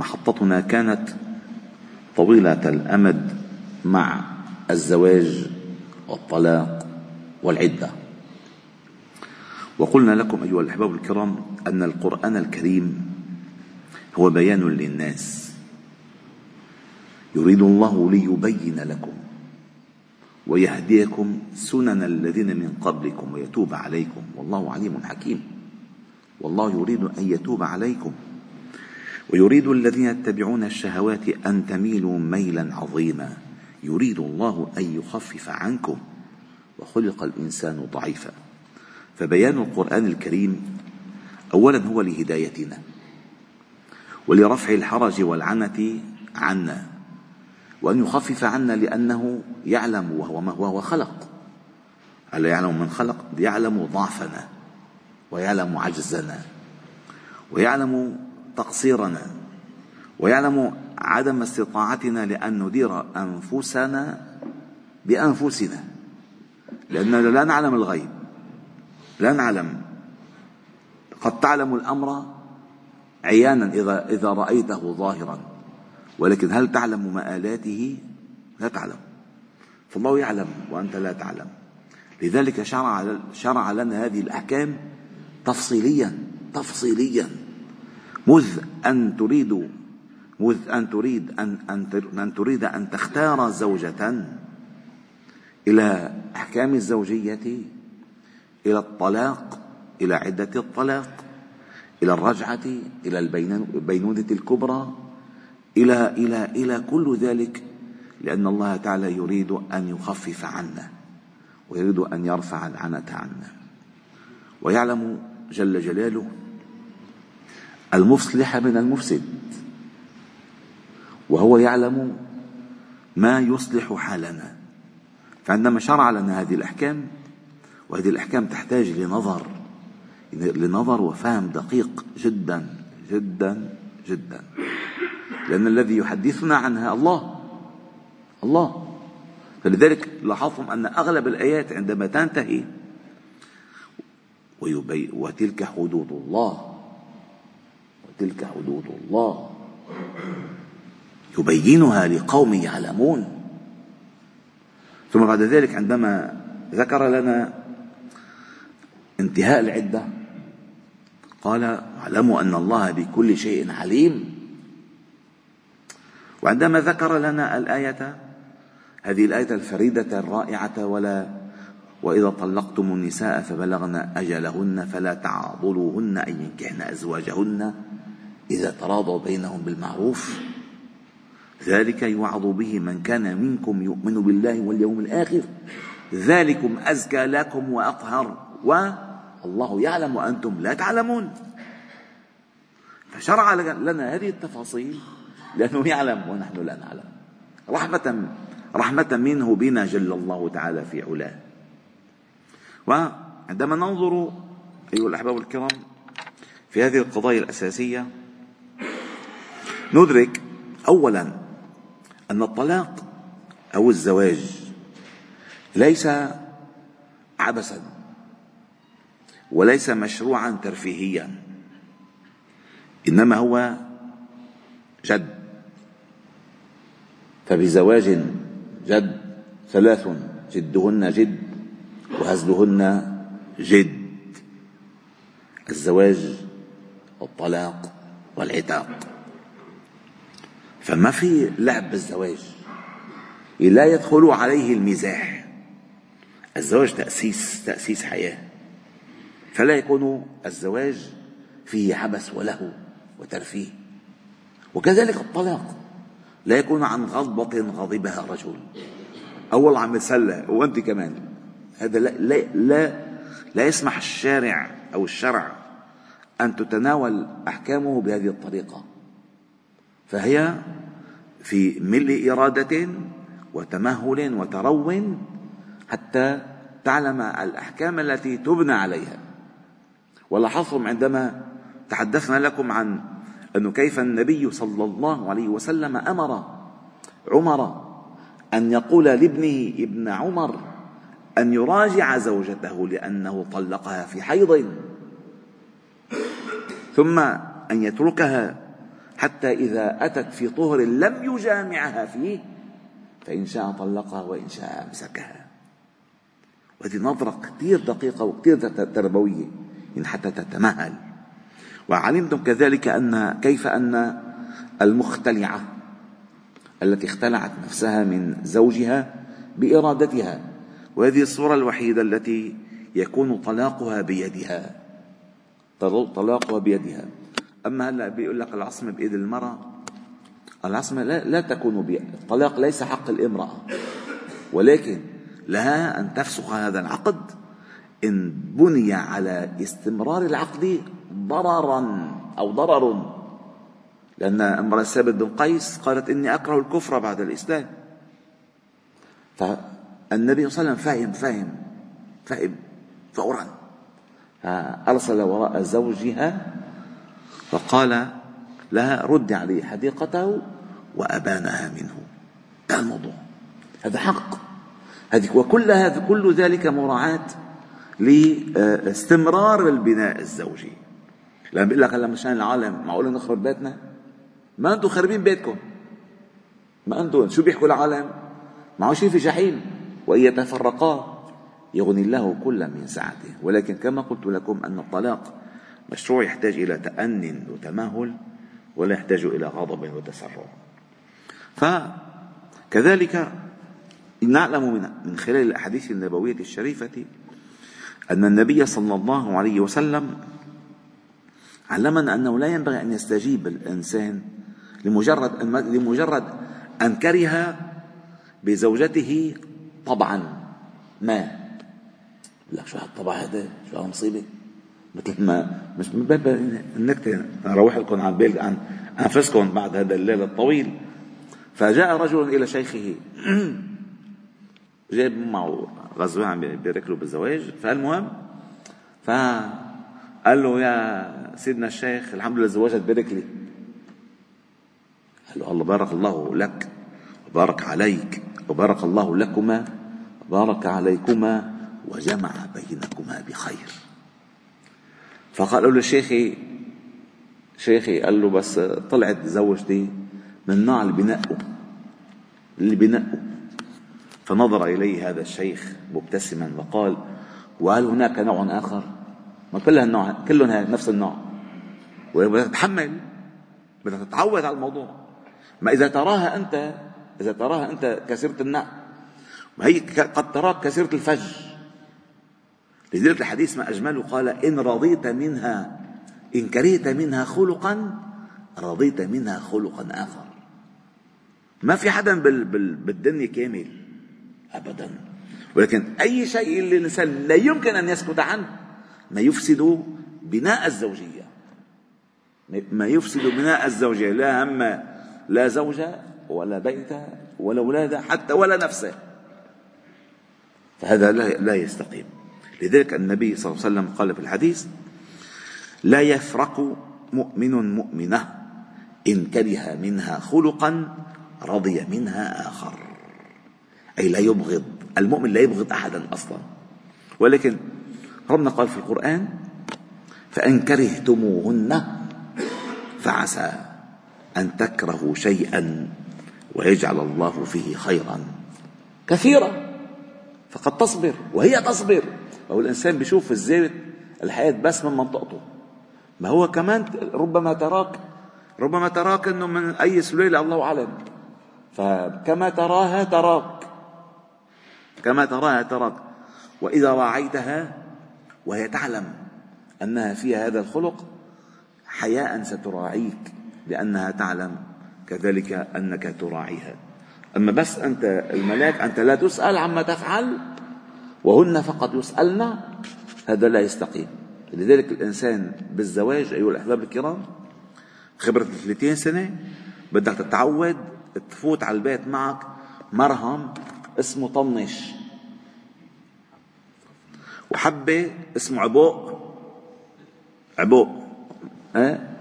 ومحطتنا كانت طويلة الأمد مع الزواج والطلاق والعدة. وقلنا لكم أيها الأحباب الكرام أن القرآن الكريم هو بيان للناس. يريد الله ليبين لكم ويهديكم سنن الذين من قبلكم ويتوب عليكم. والله عليم حكيم. والله يريد أن يتوب عليكم. ويريد الذين يتبعون الشهوات أن تميلوا ميلا عظيما. يريد الله أن يخفف عنكم. وخلق الإنسان ضعيفا. فبيان القرآن الكريم اولا هو لهدايتنا. ولرفع الحرج والعنة عنا. وأن يخفف عنا لأنه يعلم وهو ما وهو خلق. ألا يعلم من خلق؟ يعلم ضعفنا. ويعلم عجزنا. ويعلم تقصيرنا ويعلم عدم استطاعتنا لأن ندير أنفسنا بأنفسنا لأننا لا نعلم الغيب لا نعلم. قد تعلم الأمر عيانا إذا إذا رأيته ظاهرا ولكن هل تعلم مآلاته؟ لا تعلم. فالله يعلم وأنت لا تعلم. لذلك شرع شرع لنا هذه الأحكام تفصيليا تفصيليا. مذ أن تريد مذ أن تريد أن أن تريد أن تختار زوجة إلى أحكام الزوجية إلى الطلاق إلى عدة الطلاق إلى الرجعة إلى البينونة الكبرى إلى إلى إلى كل ذلك لأن الله تعالى يريد أن يخفف عنا ويريد أن يرفع العنة عنا. ويعلم جل جلاله المصلح من المفسد. وهو يعلم ما يصلح حالنا. فعندما شرع لنا هذه الأحكام وهذه الأحكام تحتاج لنظر لنظر وفهم دقيق جدا جدا جدا. لأن الذي يحدثنا عنها الله الله. فلذلك لاحظتم أن أغلب الآيات عندما تنتهي وتلك حدود الله. وتلك حدود الله. يبينها لقوم يعلمون. ثم بعد ذلك عندما ذكر لنا انتهاء العدة قال اعلموا أن الله بكل شيء عليم. وعندما ذكر لنا الآية هذه الآية الفريدة الرائعة ولا وإذا طلقتم النساء فبلغن أجلهن فلا تعضلوهن أن ينكحن أزواجهن. إذا تراضوا بينهم بالمعروف ذلك يوعظ به من كان منكم يؤمن بالله واليوم الآخر. ذلكم أزكى لكم وأطهر والله يعلم وأنتم لا تعلمون. فشرع لنا هذه التفاصيل لأنه يعلم ونحن لا نعلم. رحمة رحمة منه بنا جل الله تعالى في علاه. وعندما ننظر أيها الأحباب الكرام في هذه القضايا الأساسية ندرك أولا أن الطلاق أو الزواج ليس عبثا وليس مشروعا ترفيهيا إنما هو جد. فبزواج جد ثلاث جدهن جد وهزلهن جد. الزواج والطلاق والعتاق. فما في لعب بالزواج. لا يدخل عليه المزاح الزواج تأسيس تأسيس حياة. فلا يكون الزواج فيه عبث وله وترفيه. وكذلك الطلاق. لا يكون عن غضبة غضبها رجل. أول عم يتسلى وأنت كمان. هذا لا, لا, لا, لا يسمح الشارع أو الشرع أن تتناول أحكامه بهذه الطريقة. فهي في ملء إرادة وتمهل وترو حتى تعلم الأحكام التي تبنى عليها. ولاحظتم عندما تحدثنا لكم عن أنه كيف النبي صلى الله عليه وسلم أمر عمر أن يقول لابنه ابن عمر أن يراجع زوجته لأنه طلقها في حيض ثم أن يتركها حتى إذا أتت في طهر لم يجامعها فيه فإن شاء طلقها وإن شاء أمسكها وهذه نظرة كثير دقيقة وكثير تربوية إن حتى تتمهل. وعلمتم كذلك أن كيف أن المختلعة التي اختلعت نفسها من زوجها بإرادتها. وهذه الصورة الوحيدة التي يكون طلاقها بيدها طلاقها بيدها. أما هلا بيقول لك العصمة بإيد المرأة. العصمة لا, لا تكون الطلاق ليس حق الامرأة. ولكن لها أن تفسخ هذا العقد إن بني على استمرار العقد ضررا أو ضرر. لأن أمرأة ثابت بن قيس قالت إني أكره الكفر بعد الإسلام. فالنبي صلى الله عليه وسلم فهم فهم فهم فورا أرسل وراء زوجها فقال لها رد عليه حديقته وأبانها منه. هذا الموضوع. هذا حق. هذه وكل هذا كل ذلك مراعاة لاستمرار البناء الزوجي. لما بيقول لك هلا مشان العالم. معقول نخرب بيتنا؟ ما أنتم خربين بيتكم. ما أنتم شو بيحكوا العالم؟ معه شيء في جحيم. وإن يتفرقا يغني الله كل من سعته. ولكن كما قلت لكم أن الطلاق مشروع يحتاج إلى تأن وتمهل ولا يحتاج إلى غضب وتسرع. فكذلك نعلم من خلال الأحاديث النبوية الشريفة أن النبي صلى الله عليه وسلم علمنا أنه لا ينبغي أن يستجيب الإنسان لمجرد لمجرد أن كره بزوجته طبعا. ما؟ لك شو هالطبع هذا؟ شو هالمصيبة؟ مثل ما مش من باب أروح لكم عن بال عن أنفسكم بعد هذا الليل الطويل. فجاء رجل إلى شيخه. جايب معه غزوة عم بيبارك له بالزواج. فالمهم فقال له يا سيدنا الشيخ الحمد لله زواجك بارك لي. قال له الله بارك الله لك وبارك عليك وبارك الله لكما وبارك عليكما وجمع بينكما بخير. فقال له شيخي شيخي قال له بس طلعت زوجتي من نوع اللي بنقوا اللي بنقوا فنظر إليه هذا الشيخ مبتسما وقال وهل هناك نوع آخر؟ ما كلها النوع كلهم نفس النوع. وبدك تتحمل بدك تتعود على الموضوع. ما إذا تراها أنت إذا تراها أنت كسرة النع ما هي قد تراك كسرة الفج. لذلك الحديث ما أجمله قال إن رضيت منها إن كرهت منها خلقا رضيت منها خلقا آخر. ما في حدا بالدنيا كامل أبدا. ولكن أي شيء اللي الإنسان لا يمكن أن يسكت عنه ما يفسد بناء الزوجية. ما يفسد بناء الزوجية. لا هم لا زوجة ولا بيت ولا أولاد حتى ولا نفسه فهذا لا يستقيم. لذلك النبي صلى الله عليه وسلم قال في الحديث لا يفرق مؤمن مؤمنة إن كره منها خلقا رضي منها آخر. أي لا يبغض المؤمن لا يبغض أحدا أصلا. ولكن ربنا قال في القرآن فإن كرهتموهن فعسى أن تكرهوا شيئا ويجعل الله فيه خيرا كثيرا. فقد تصبر وهي تصبر. أو الإنسان بيشوف الزيت الحياة بس من منطقته. ما هو كمان ربما تراك ربما تراك إنه من أي سليله الله أعلم. فكما تراها تراك. كما تراها تراك. وإذا راعيتها وهي تعلم أنها فيها هذا الخلق حياء ستراعيك لأنها تعلم كذلك أنك تراعيها. أما بس أنت الملاك أنت لا تسأل عما تفعل وهن فقط يسألن هذا لا يستقيم. لذلك الإنسان بالزواج أيها الأحباب الكرام خبرة 30 سنة بدك تتعود تفوت على البيت معك مرهم اسمه طنش. وحبة اسمه عبوق. عبوق. ها؟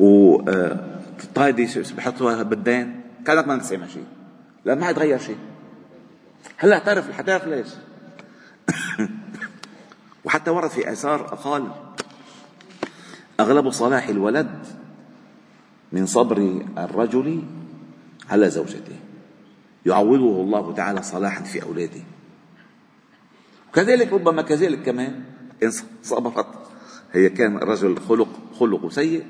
وطايدي بحطوها بالدين. كانك ما سامع شيء لا ما حيتغير شيء هلأ اعترف حتعرف ليش؟ وحتى ورد في آثار قال أغلب صلاح الولد من صبر الرجل على زوجته يعوضه الله تعالى صلاحا في أولاده كذلك ربما كذلك كمان إن صبرت هي كان الرجل خلق خلق سيء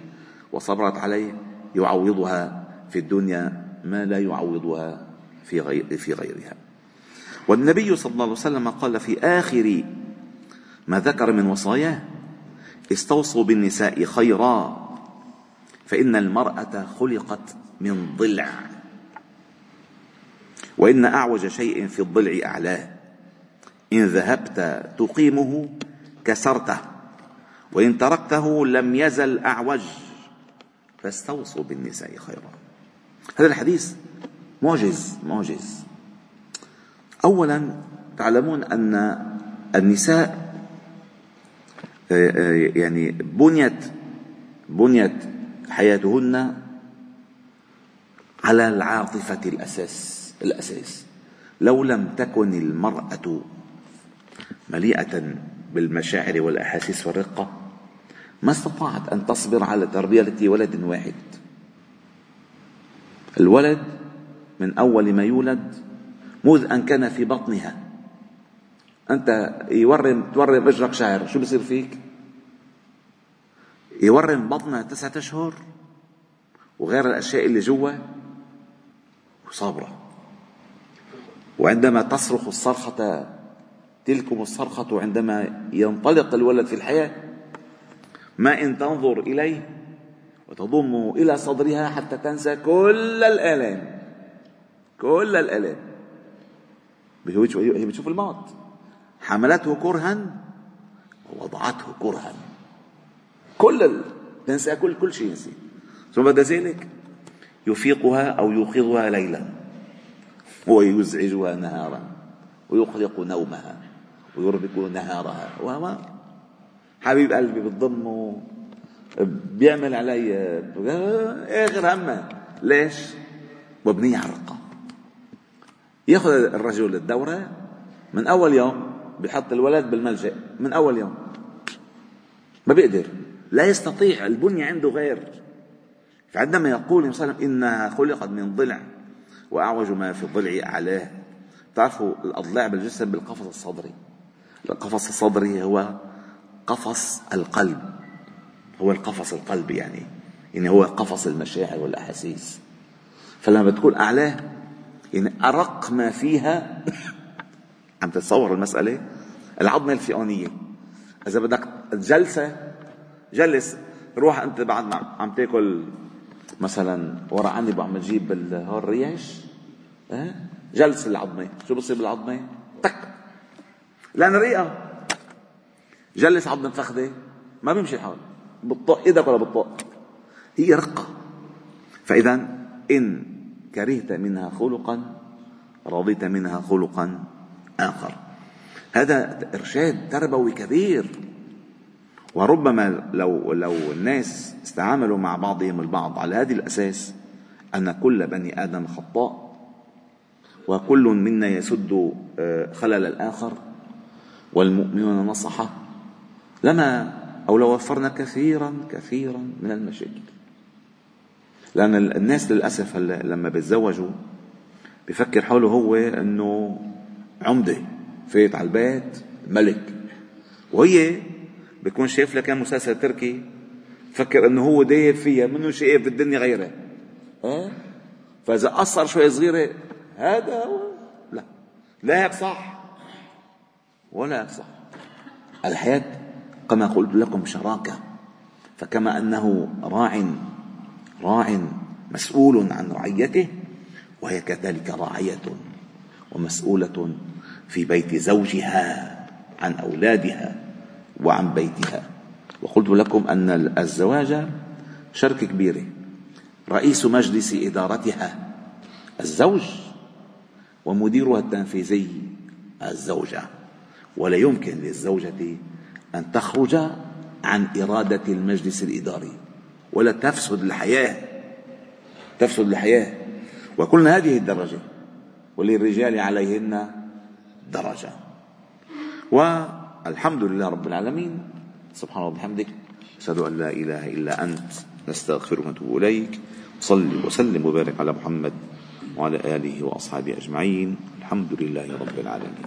وصبرت عليه يعوضها في الدنيا ما لا يعوضها في غير في غيرها. والنبي صلى الله عليه وسلم قال في آخر ما ذكر من وصاياه استوصوا بالنساء خيرا فإن المرأة خلقت من ضلع. وإن أعوج شيء في الضلع أعلاه. إن ذهبت تقيمه كسرته وإن تركته لم يزل أعوج. فاستوصوا بالنساء خيرا. هذا الحديث معجز معجز. أولا تعلمون أن النساء آه، آه، يعني بنيت بنيت حياتهن على العاطفة الأساس الأساس. لو لم تكن المرأة مليئة بالمشاعر والأحاسيس والرقة ما استطاعت أن تصبر على تربية ولد واحد. الولد من أول ما يولد مذ أن كان في بطنها. أنت يورم تورم رجلك شعر شو بصير فيك؟ يورم بطنها تسعة أشهر وغير الأشياء اللي جوا وصابرة. وعندما تصرخ الصرخة تلكم الصرخة عندما ينطلق الولد في الحياة ما إن تنظر إليه وتضمه إلى صدرها حتى تنسى كل الآلام. كل الآلام. هي بتشوف الموت حملته كرها ووضعته كرها. كل ال... تنسى كل كل شيء ينسي ثم بعد ذلك يفيقها أو يوقظها ليلا. ويزعجها نهارا. ويقلق نومها. ويربك نهارها. وما حبيب قلبي بتضمه. بيعمل علي آخر همه. ليش؟ مبنية على الرقة ياخذ الرجل الدورة من أول يوم بحط الولد بالملجأ من أول يوم. ما بيقدر. لا يستطيع البنية عنده غير. فعندما يقول صلى الله عليه وسلم إنها خلقت من ضلع وأعوج ما في الضلع أعلاه تعرفوا الأضلاع بالجسم بالقفص الصدري. القفص الصدري هو قفص القلب. هو القفص القلبي يعني يعني هو قفص المشاعر والأحاسيس. فلما بتكون أعلاه يعني أرق ما فيها عم تتصور المسألة العظمة الفئونية إذا بدك جلسة جلس روح أنت بعد ما عم تاكل مثلا ورا عني عم تجيب الريش أه؟ جلس العظمة. شو بصير بالعظمة؟ تك. لأن رئة جلس عظم الفخذة ما بيمشي الحال. بتطق إيدك ولا بتطق هي رقة. فإذا إن كرهت منها خلقا رضيت منها خلقا آخر. هذا إرشاد تربوي كبير. وربما لو لو الناس استعاملوا مع بعضهم البعض على هذه الأساس أن كل بني آدم خطاء وكل منا يسد آه، خلل الآخر والمؤمنون نصحه. لما أو لو وفرنا كثيرا كثيرا من المشاكل. لأن الناس للأسف لما بيتزوجوا بفكر حاله هو أنه عمدة فايت على البيت ملك. وهي بيكون شايف لك كان مسلسل تركي فكر إنه هو داير فيها منه شايف في الدنيا غيره ها فإذا قصر شوي صغيرة هذا هو. لا لا هيك صح ولا صح الحياة كما قلت لكم شراكة فكما أنه راع راع مسؤول عن رعيته وهي كذلك راعية ومسؤولة في بيت زوجها عن أولادها وعن بيتها. وقلت لكم أن الزواج شركة كبيرة رئيس مجلس إدارتها الزوج ومديرها التنفيذي الزوجة ولا يمكن للزوجة أن تخرج عن إرادة المجلس الإداري. ولا تفسد الحياة. تفسد الحياة. وكلنا هذه الدرجة وللرجال عليهن درجة. والحمد لله رب العالمين. سبحان الله وبحمدك أشهد أن لا إله إلا أنت نستغفرك ونتوب إليك. صل وسلم وبارك على محمد وعلى آله وأصحابه أجمعين. الحمد لله رب العالمين.